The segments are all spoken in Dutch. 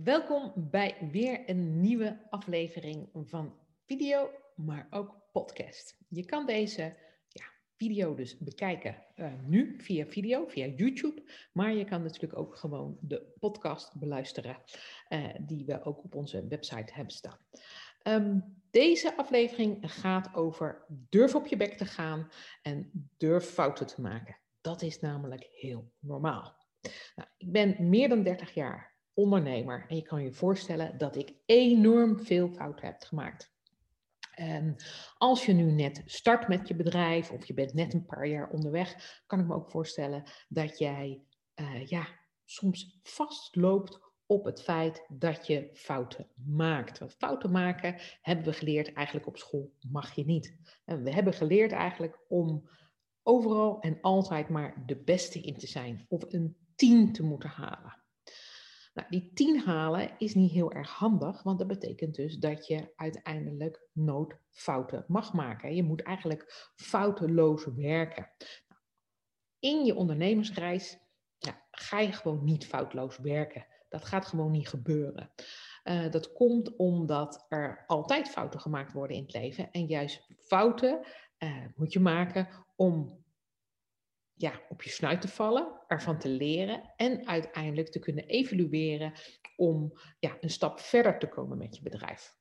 Welkom bij weer een nieuwe aflevering van video, maar ook podcast. Je kan deze ja, video dus bekijken uh, nu via video, via YouTube, maar je kan natuurlijk ook gewoon de podcast beluisteren, uh, die we ook op onze website hebben staan. Um, deze aflevering gaat over durf op je bek te gaan en durf fouten te maken. Dat is namelijk heel normaal. Nou, ik ben meer dan 30 jaar ondernemer. En je kan je voorstellen dat ik enorm veel fouten heb gemaakt. En als je nu net start met je bedrijf of je bent net een paar jaar onderweg, kan ik me ook voorstellen dat jij uh, ja, soms vastloopt op het feit dat je fouten maakt. Want fouten maken hebben we geleerd eigenlijk op school mag je niet. En we hebben geleerd eigenlijk om overal en altijd maar de beste in te zijn of een 10 te moeten halen. Nou, die 10 halen is niet heel erg handig, want dat betekent dus dat je uiteindelijk noodfouten mag maken. Je moet eigenlijk fouteloos werken. Nou, in je ondernemersreis ja, ga je gewoon niet foutloos werken. Dat gaat gewoon niet gebeuren. Uh, dat komt omdat er altijd fouten gemaakt worden in het leven. En juist fouten uh, moet je maken om ja, op je snuit te vallen, ervan te leren en uiteindelijk te kunnen evalueren om ja, een stap verder te komen met je bedrijf.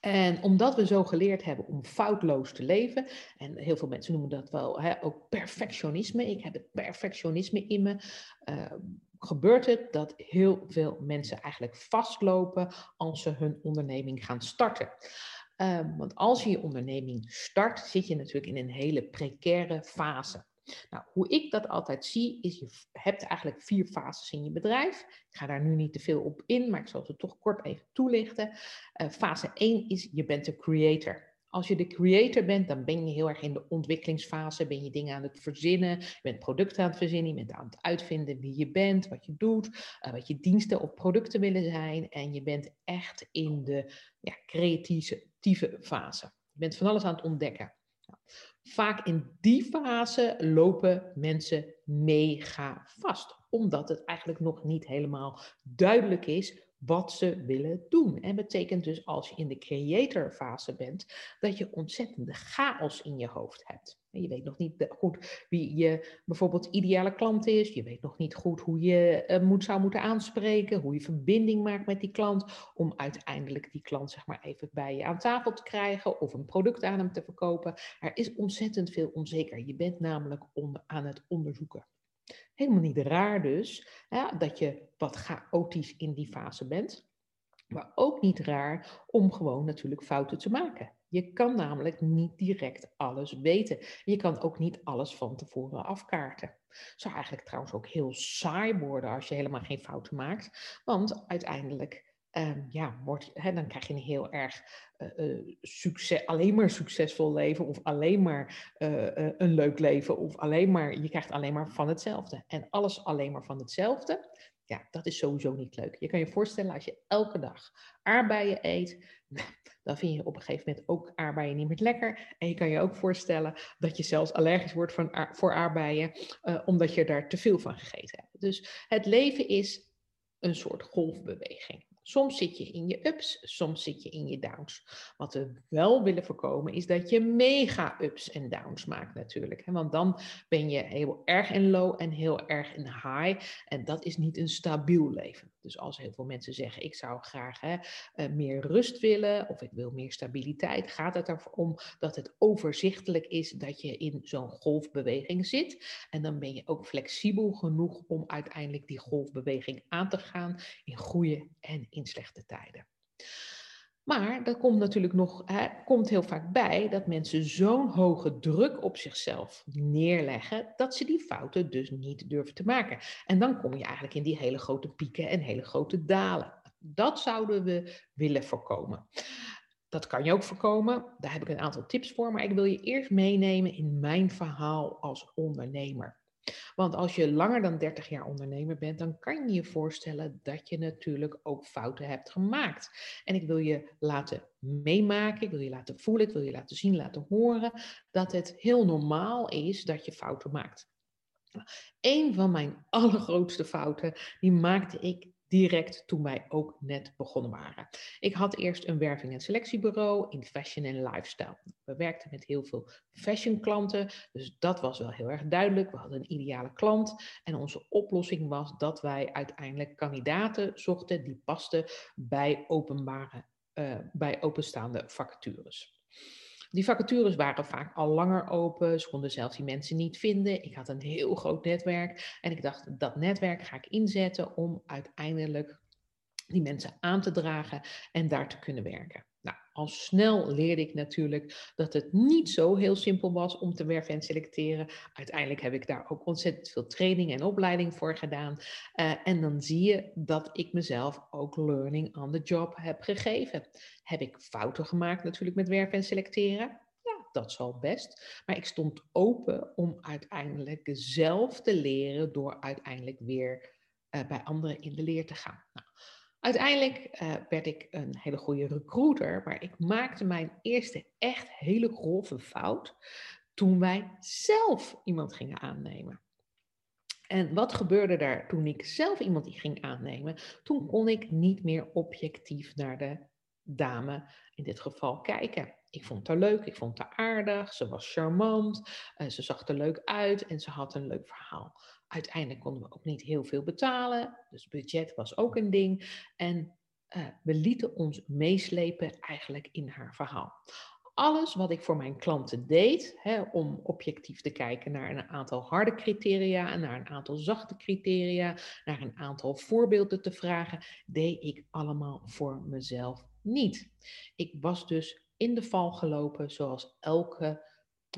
En omdat we zo geleerd hebben om foutloos te leven, en heel veel mensen noemen dat wel hè, ook perfectionisme, ik heb het perfectionisme in me, uh, gebeurt het dat heel veel mensen eigenlijk vastlopen als ze hun onderneming gaan starten. Uh, want als je je onderneming start, zit je natuurlijk in een hele precaire fase. Nou, hoe ik dat altijd zie, is je hebt eigenlijk vier fases in je bedrijf. Ik ga daar nu niet te veel op in, maar ik zal ze toch kort even toelichten. Uh, fase 1 is je bent de creator. Als je de creator bent, dan ben je heel erg in de ontwikkelingsfase. Ben je dingen aan het verzinnen, je bent producten aan het verzinnen, je bent aan het uitvinden wie je bent, wat je doet, uh, wat je diensten of producten willen zijn. En je bent echt in de ja, creatieve fase. Je bent van alles aan het ontdekken. Vaak in die fase lopen mensen mega vast, omdat het eigenlijk nog niet helemaal duidelijk is wat ze willen doen. En betekent dus als je in de creator fase bent, dat je ontzettende chaos in je hoofd hebt. Je weet nog niet goed wie je bijvoorbeeld ideale klant is. Je weet nog niet goed hoe je uh, moet, zou moeten aanspreken. Hoe je verbinding maakt met die klant. Om uiteindelijk die klant zeg maar even bij je aan tafel te krijgen. Of een product aan hem te verkopen. Er is ontzettend veel onzeker. Je bent namelijk aan het onderzoeken. Helemaal niet raar dus dat je wat chaotisch in die fase bent. Maar ook niet raar om gewoon natuurlijk fouten te maken. Je kan namelijk niet direct alles weten. Je kan ook niet alles van tevoren afkaarten. Zou eigenlijk trouwens ook heel saai worden als je helemaal geen fouten maakt. Want uiteindelijk um, ja, wordt, hè, dan krijg je een heel erg uh, succes, alleen maar succesvol leven of alleen maar uh, een leuk leven of alleen maar, je krijgt alleen maar van hetzelfde. En alles alleen maar van hetzelfde, ja, dat is sowieso niet leuk. Je kan je voorstellen als je elke dag aardbeien eet, dan vind je op een gegeven moment ook aardbeien niet meer lekker. En je kan je ook voorstellen dat je zelfs allergisch wordt van, voor aardbeien, uh, omdat je daar te veel van gegeten hebt. Dus het leven is een soort golfbeweging. Soms zit je in je ups, soms zit je in je downs. Wat we wel willen voorkomen is dat je mega ups en downs maakt natuurlijk. Want dan ben je heel erg in low en heel erg in high. En dat is niet een stabiel leven. Dus als heel veel mensen zeggen, ik zou graag hè, eh, meer rust willen of ik wil meer stabiliteit, gaat het erom dat het overzichtelijk is dat je in zo'n golfbeweging zit. En dan ben je ook flexibel genoeg om uiteindelijk die golfbeweging aan te gaan in goede en in slechte tijden. Maar dat komt natuurlijk nog, hè, komt heel vaak bij dat mensen zo'n hoge druk op zichzelf neerleggen dat ze die fouten dus niet durven te maken. En dan kom je eigenlijk in die hele grote pieken en hele grote dalen. Dat zouden we willen voorkomen. Dat kan je ook voorkomen. Daar heb ik een aantal tips voor. Maar ik wil je eerst meenemen in mijn verhaal als ondernemer. Want als je langer dan 30 jaar ondernemer bent, dan kan je je voorstellen dat je natuurlijk ook fouten hebt gemaakt. En ik wil je laten meemaken, ik wil je laten voelen, ik wil je laten zien, laten horen dat het heel normaal is dat je fouten maakt. Een van mijn allergrootste fouten, die maakte ik direct toen wij ook net begonnen waren. Ik had eerst een werving- en selectiebureau in fashion en lifestyle. We werkten met heel veel fashion klanten, dus dat was wel heel erg duidelijk. We hadden een ideale klant en onze oplossing was dat wij uiteindelijk kandidaten zochten die pasten bij openbare, uh, bij openstaande vacatures. Die vacatures waren vaak al langer open. Ze konden zelfs die mensen niet vinden. Ik had een heel groot netwerk. En ik dacht, dat netwerk ga ik inzetten om uiteindelijk die mensen aan te dragen en daar te kunnen werken. Nou, al snel leerde ik natuurlijk dat het niet zo heel simpel was om te werven en selecteren. Uiteindelijk heb ik daar ook ontzettend veel training en opleiding voor gedaan. Uh, en dan zie je dat ik mezelf ook learning on the job heb gegeven. Heb ik fouten gemaakt natuurlijk met werven en selecteren? Ja, dat zal best. Maar ik stond open om uiteindelijk zelf te leren door uiteindelijk weer uh, bij anderen in de leer te gaan. Nou, Uiteindelijk uh, werd ik een hele goede recruiter, maar ik maakte mijn eerste echt hele grove fout toen wij zelf iemand gingen aannemen. En wat gebeurde daar toen ik zelf iemand ging aannemen? Toen kon ik niet meer objectief naar de dame, in dit geval, kijken. Ik vond haar leuk, ik vond haar aardig, ze was charmant, uh, ze zag er leuk uit en ze had een leuk verhaal. Uiteindelijk konden we ook niet heel veel betalen, dus budget was ook een ding. En uh, we lieten ons meeslepen eigenlijk in haar verhaal. Alles wat ik voor mijn klanten deed, hè, om objectief te kijken naar een aantal harde criteria naar een aantal zachte criteria, naar een aantal voorbeelden te vragen, deed ik allemaal voor mezelf niet. Ik was dus in de val gelopen zoals elke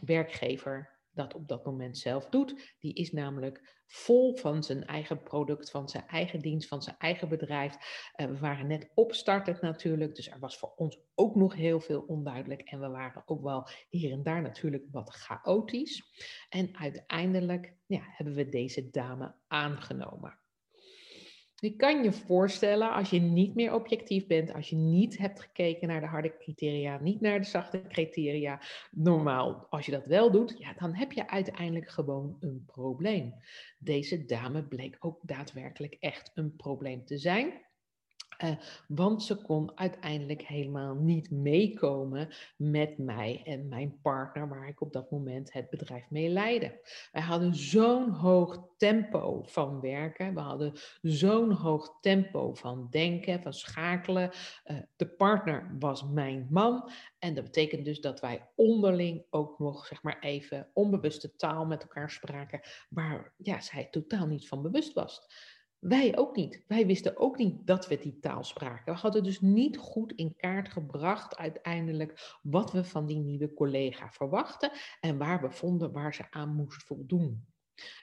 werkgever dat op dat moment zelf doet. Die is namelijk vol van zijn eigen product, van zijn eigen dienst, van zijn eigen bedrijf. Uh, we waren net opstartend natuurlijk, dus er was voor ons ook nog heel veel onduidelijk. En we waren ook wel hier en daar natuurlijk wat chaotisch. En uiteindelijk ja, hebben we deze dame aangenomen. Je kan je voorstellen, als je niet meer objectief bent, als je niet hebt gekeken naar de harde criteria, niet naar de zachte criteria, normaal, als je dat wel doet, ja, dan heb je uiteindelijk gewoon een probleem. Deze dame bleek ook daadwerkelijk echt een probleem te zijn. Uh, want ze kon uiteindelijk helemaal niet meekomen met mij en mijn partner, waar ik op dat moment het bedrijf mee leidde. Wij hadden zo'n hoog tempo van werken, we hadden zo'n hoog tempo van denken, van schakelen. Uh, de partner was mijn man en dat betekent dus dat wij onderling ook nog, zeg maar even, onbewuste taal met elkaar spraken, waar ja, zij totaal niet van bewust was. Wij ook niet. Wij wisten ook niet dat we die taal spraken. We hadden dus niet goed in kaart gebracht uiteindelijk wat we van die nieuwe collega verwachten en waar we vonden waar ze aan moest voldoen.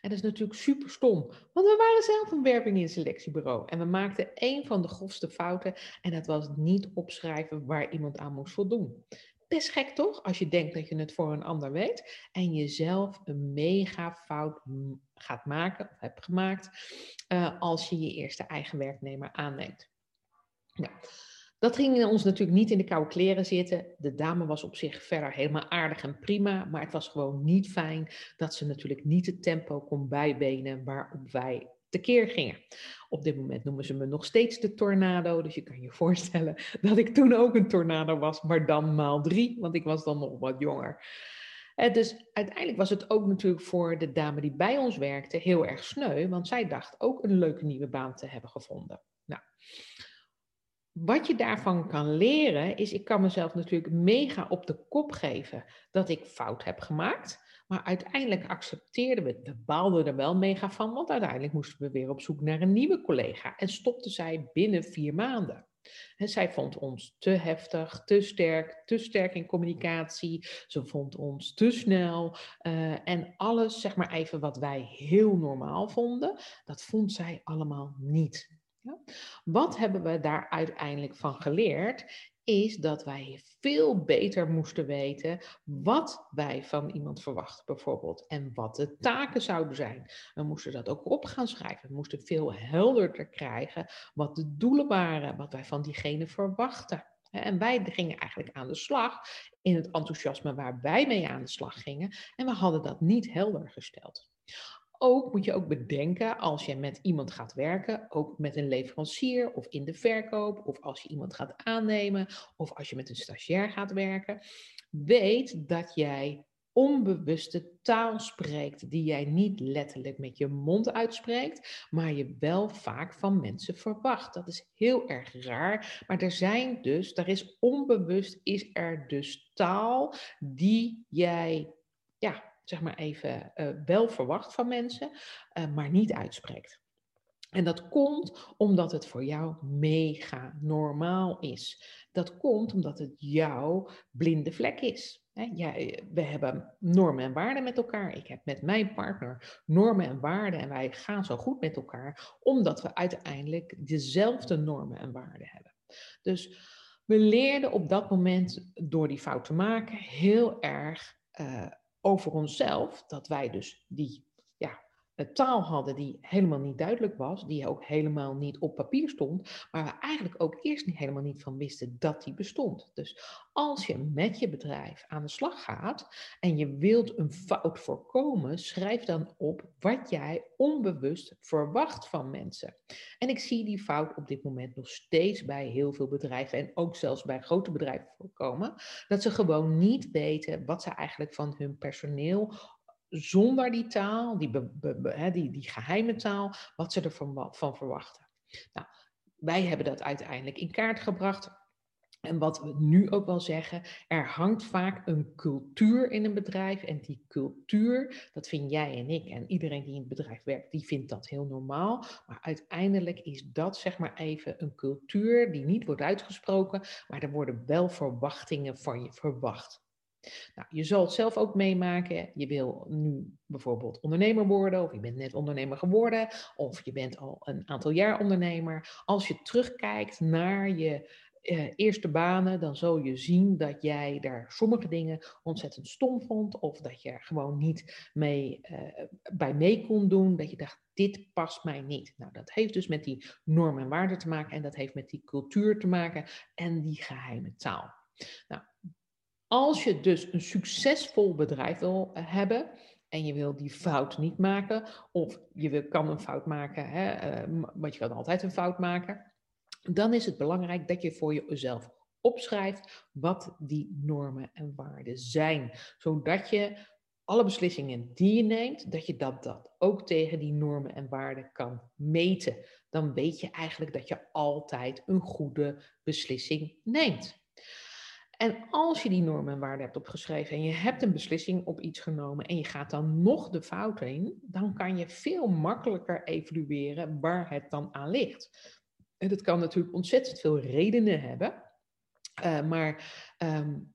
En dat is natuurlijk super stom, want we waren zelf een werving- en selectiebureau en we maakten één van de grofste fouten en dat was niet opschrijven waar iemand aan moest voldoen. Best gek toch, als je denkt dat je het voor een ander weet en jezelf een mega fout gaat maken of hebt gemaakt uh, als je je eerste eigen werknemer aanneemt. Nou, dat ging ons natuurlijk niet in de koude kleren zitten. De dame was op zich verder helemaal aardig en prima, maar het was gewoon niet fijn dat ze natuurlijk niet het tempo kon bijbenen waarop wij tekeer gingen. Op dit moment noemen ze me nog steeds de tornado, dus je kan je voorstellen dat ik toen ook een tornado was, maar dan maal drie, want ik was dan nog wat jonger. Uh, dus uiteindelijk was het ook natuurlijk voor de dame die bij ons werkte heel erg sneu, want zij dacht ook een leuke nieuwe baan te hebben gevonden. Nou, wat je daarvan kan leren is, ik kan mezelf natuurlijk mega op de kop geven dat ik fout heb gemaakt. Maar uiteindelijk accepteerden we, we baalden er wel mega van, want uiteindelijk moesten we weer op zoek naar een nieuwe collega en stopte zij binnen vier maanden. En zij vond ons te heftig, te sterk, te sterk in communicatie. Ze vond ons te snel. Uh, en alles, zeg maar even wat wij heel normaal vonden, dat vond zij allemaal niet. Ja? Wat hebben we daar uiteindelijk van geleerd? Is dat wij veel beter moesten weten wat wij van iemand verwachten, bijvoorbeeld. En wat de taken zouden zijn. We moesten dat ook op gaan schrijven. We moesten veel helderder krijgen wat de doelen waren, wat wij van diegene verwachten. En wij gingen eigenlijk aan de slag in het enthousiasme waar wij mee aan de slag gingen. En we hadden dat niet helder gesteld. Ook moet je ook bedenken als je met iemand gaat werken, ook met een leverancier of in de verkoop, of als je iemand gaat aannemen, of als je met een stagiair gaat werken, weet dat jij onbewuste taal spreekt die jij niet letterlijk met je mond uitspreekt, maar je wel vaak van mensen verwacht. Dat is heel erg raar, maar er zijn dus, er is onbewust, is er dus taal die jij, ja, zeg maar even, uh, wel verwacht van mensen, uh, maar niet uitspreekt. En dat komt omdat het voor jou mega normaal is. Dat komt omdat het jouw blinde vlek is. We hebben normen en waarden met elkaar. Ik heb met mijn partner normen en waarden en wij gaan zo goed met elkaar, omdat we uiteindelijk dezelfde normen en waarden hebben. Dus we leerden op dat moment door die fout te maken heel erg uh, over onszelf, dat wij dus die taal hadden die helemaal niet duidelijk was, die ook helemaal niet op papier stond, maar we eigenlijk ook eerst niet, helemaal niet van wisten dat die bestond. Dus als je met je bedrijf aan de slag gaat en je wilt een fout voorkomen, schrijf dan op wat jij onbewust verwacht van mensen. En ik zie die fout op dit moment nog steeds bij heel veel bedrijven en ook zelfs bij grote bedrijven voorkomen, dat ze gewoon niet weten wat ze eigenlijk van hun personeel zonder die taal, die, die, die geheime taal, wat ze ervan van verwachten. Nou, wij hebben dat uiteindelijk in kaart gebracht. En wat we nu ook wel zeggen, er hangt vaak een cultuur in een bedrijf. En die cultuur, dat vind jij en ik en iedereen die in het bedrijf werkt, die vindt dat heel normaal. Maar uiteindelijk is dat zeg maar even een cultuur die niet wordt uitgesproken, maar er worden wel verwachtingen van je verwacht. Nou, je zal het zelf ook meemaken. Je wil nu bijvoorbeeld ondernemer worden, of je bent net ondernemer geworden, of je bent al een aantal jaar ondernemer. Als je terugkijkt naar je uh, eerste banen, dan zul je zien dat jij daar sommige dingen ontzettend stom vond, of dat je er gewoon niet mee, uh, bij mee kon doen, dat je dacht, dit past mij niet. Nou, dat heeft dus met die normen en waarden te maken, en dat heeft met die cultuur te maken en die geheime taal. Nou, als je dus een succesvol bedrijf wil eh, hebben en je wil die fout niet maken, of je wil, kan een fout maken, hè, uh, want je kan altijd een fout maken, dan is het belangrijk dat je voor jezelf opschrijft wat die normen en waarden zijn, zodat je alle beslissingen die je neemt, dat je dat, dat ook tegen die normen en waarden kan meten. Dan weet je eigenlijk dat je altijd een goede beslissing neemt. En als je die normen en waarden hebt opgeschreven en je hebt een beslissing op iets genomen en je gaat dan nog de fout in, dan kan je veel makkelijker evalueren waar het dan aan ligt. En dat kan natuurlijk ontzettend veel redenen hebben, uh, maar um,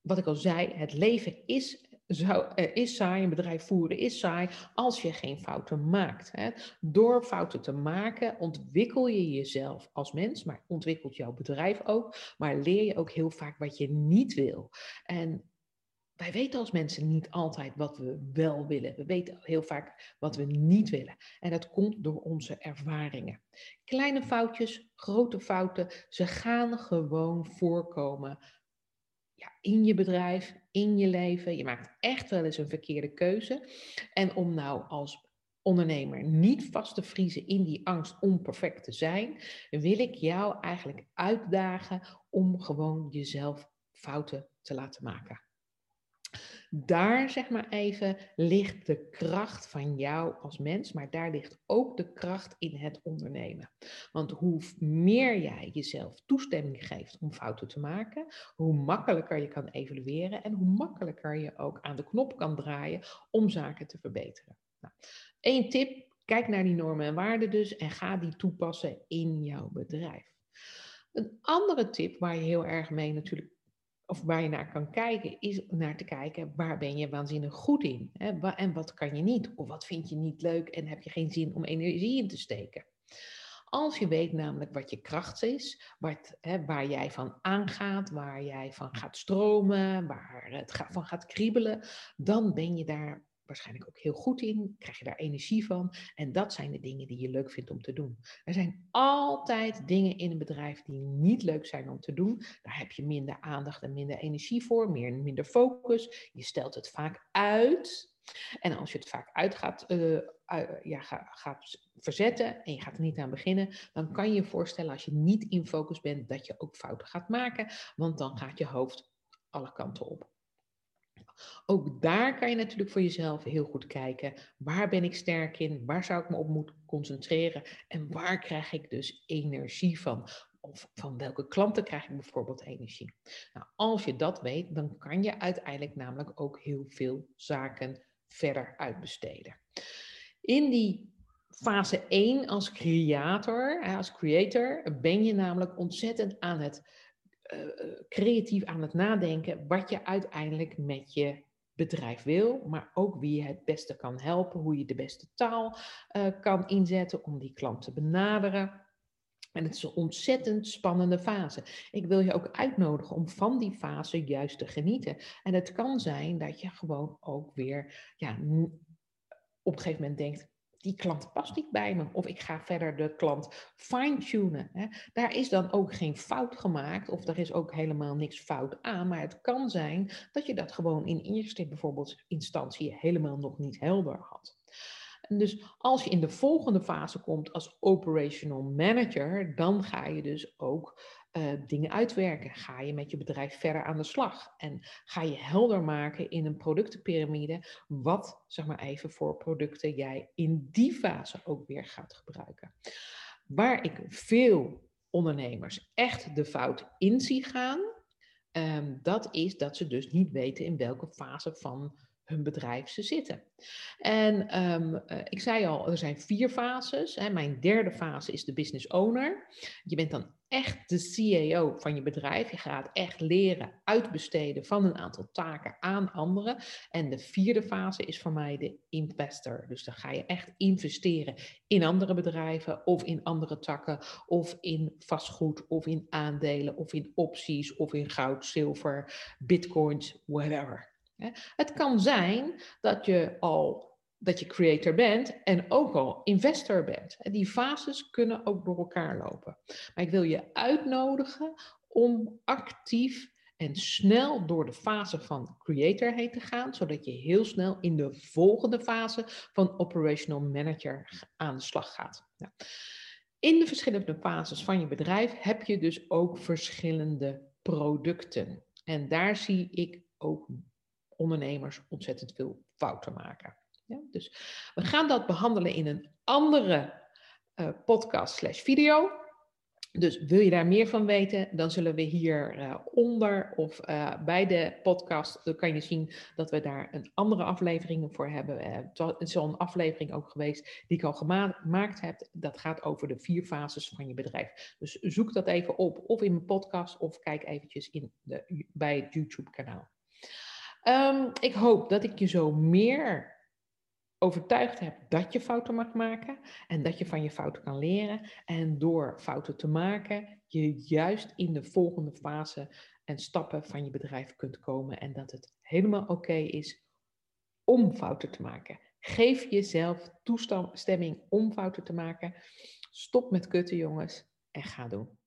wat ik al zei, het leven is zou, uh, is saai, een bedrijf voeren is saai als je geen fouten maakt. Hè. Door fouten te maken ontwikkel je jezelf als mens, maar ontwikkelt jouw bedrijf ook, maar leer je ook heel vaak wat je niet wil. En wij weten als mensen niet altijd wat we wel willen. We weten heel vaak wat we niet willen. En dat komt door onze ervaringen. Kleine foutjes, grote fouten, ze gaan gewoon voorkomen in je bedrijf, in je leven. Je maakt echt wel eens een verkeerde keuze. En om nou als ondernemer niet vast te vriezen in die angst om perfect te zijn, wil ik jou eigenlijk uitdagen om gewoon jezelf fouten te laten maken. Daar, zeg maar even, ligt de kracht van jou als mens, maar daar ligt ook de kracht in het ondernemen. Want hoe meer jij jezelf toestemming geeft om fouten te maken, hoe makkelijker je kan evalueren en hoe makkelijker je ook aan de knop kan draaien om zaken te verbeteren. Nou, Eén tip, kijk naar die normen en waarden dus en ga die toepassen in jouw bedrijf. Een andere tip waar je heel erg mee natuurlijk of waar je naar kan kijken, is naar te kijken waar ben je waanzinnig goed in hè? en wat kan je niet, of wat vind je niet leuk en heb je geen zin om energie in te steken. Als je weet namelijk wat je kracht is, wat, hè, waar jij van aangaat, waar jij van gaat stromen, waar het van gaat kriebelen, dan ben je daar waarschijnlijk ook heel goed in, krijg je daar energie van. En dat zijn de dingen die je leuk vindt om te doen. Er zijn altijd dingen in een bedrijf die niet leuk zijn om te doen. Daar heb je minder aandacht en minder energie voor, meer, minder focus. Je stelt het vaak uit. En als je het vaak uit gaat, uh, ja, gaat verzetten en je gaat er niet aan beginnen, dan kan je je voorstellen als je niet in focus bent dat je ook fouten gaat maken, want dan gaat je hoofd alle kanten op. Ook daar kan je natuurlijk voor jezelf heel goed kijken. Waar ben ik sterk in? Waar zou ik me op moeten concentreren? En waar krijg ik dus energie van? Of van welke klanten krijg ik bijvoorbeeld energie? Nou, als je dat weet, dan kan je uiteindelijk namelijk ook heel veel zaken verder uitbesteden. In die fase 1 als creator, als creator, ben je namelijk ontzettend aan het uh, creatief aan het nadenken wat je uiteindelijk met je bedrijf wil, maar ook wie je het beste kan helpen, hoe je de beste taal uh, kan inzetten om die klant te benaderen. En het is een ontzettend spannende fase. Ik wil je ook uitnodigen om van die fase juist te genieten. En het kan zijn dat je gewoon ook weer ja, op een gegeven moment denkt, die klant past niet bij me. Of ik ga verder de klant fine-tunen. Daar is dan ook geen fout gemaakt. Of er is ook helemaal niks fout aan. Maar het kan zijn dat je dat gewoon in eerste bijvoorbeeld instantie helemaal nog niet helder had. Dus als je in de volgende fase komt als operational manager, dan ga je dus ook uh, dingen uitwerken. Ga je met je bedrijf verder aan de slag en ga je helder maken in een productenpyramide wat, zeg maar even, voor producten jij in die fase ook weer gaat gebruiken. Waar ik veel ondernemers echt de fout in zie gaan, um, dat is dat ze dus niet weten in welke fase van hun bedrijf ze zitten. En um, uh, ik zei al, er zijn vier fases. Hè. Mijn derde fase is de business owner. Je bent dan echt de CEO van je bedrijf. Je gaat echt leren uitbesteden van een aantal taken aan anderen. En de vierde fase is voor mij de investor. Dus dan ga je echt investeren in andere bedrijven of in andere takken of in vastgoed of in aandelen of in opties of in goud, zilver, bitcoins, whatever. Het kan zijn dat je al dat je creator bent en ook al investor bent. Die fases kunnen ook door elkaar lopen. Maar ik wil je uitnodigen om actief en snel door de fase van creator heen te gaan, zodat je heel snel in de volgende fase van operational manager aan de slag gaat. In de verschillende fases van je bedrijf heb je dus ook verschillende producten. En daar zie ik ook ondernemers ontzettend veel fouten maken. Ja, dus we gaan dat behandelen in een andere uh, podcast slash video. Dus wil je daar meer van weten, dan zullen we hier uh, onder of uh, bij de podcast, dan kan je zien dat we daar een andere aflevering voor hebben. Het is al een aflevering ook geweest die ik al gemaakt heb. Dat gaat over de vier fases van je bedrijf. Dus zoek dat even op, of in mijn podcast, of kijk eventjes in de, bij het YouTube kanaal. Um, ik hoop dat ik je zo meer overtuigd heb dat je fouten mag maken en dat je van je fouten kan leren. En door fouten te maken, je juist in de volgende fase en stappen van je bedrijf kunt komen en dat het helemaal oké is om fouten te maken. Geef jezelf toestemming om fouten te maken. Stop met kutten, jongens, en ga doen.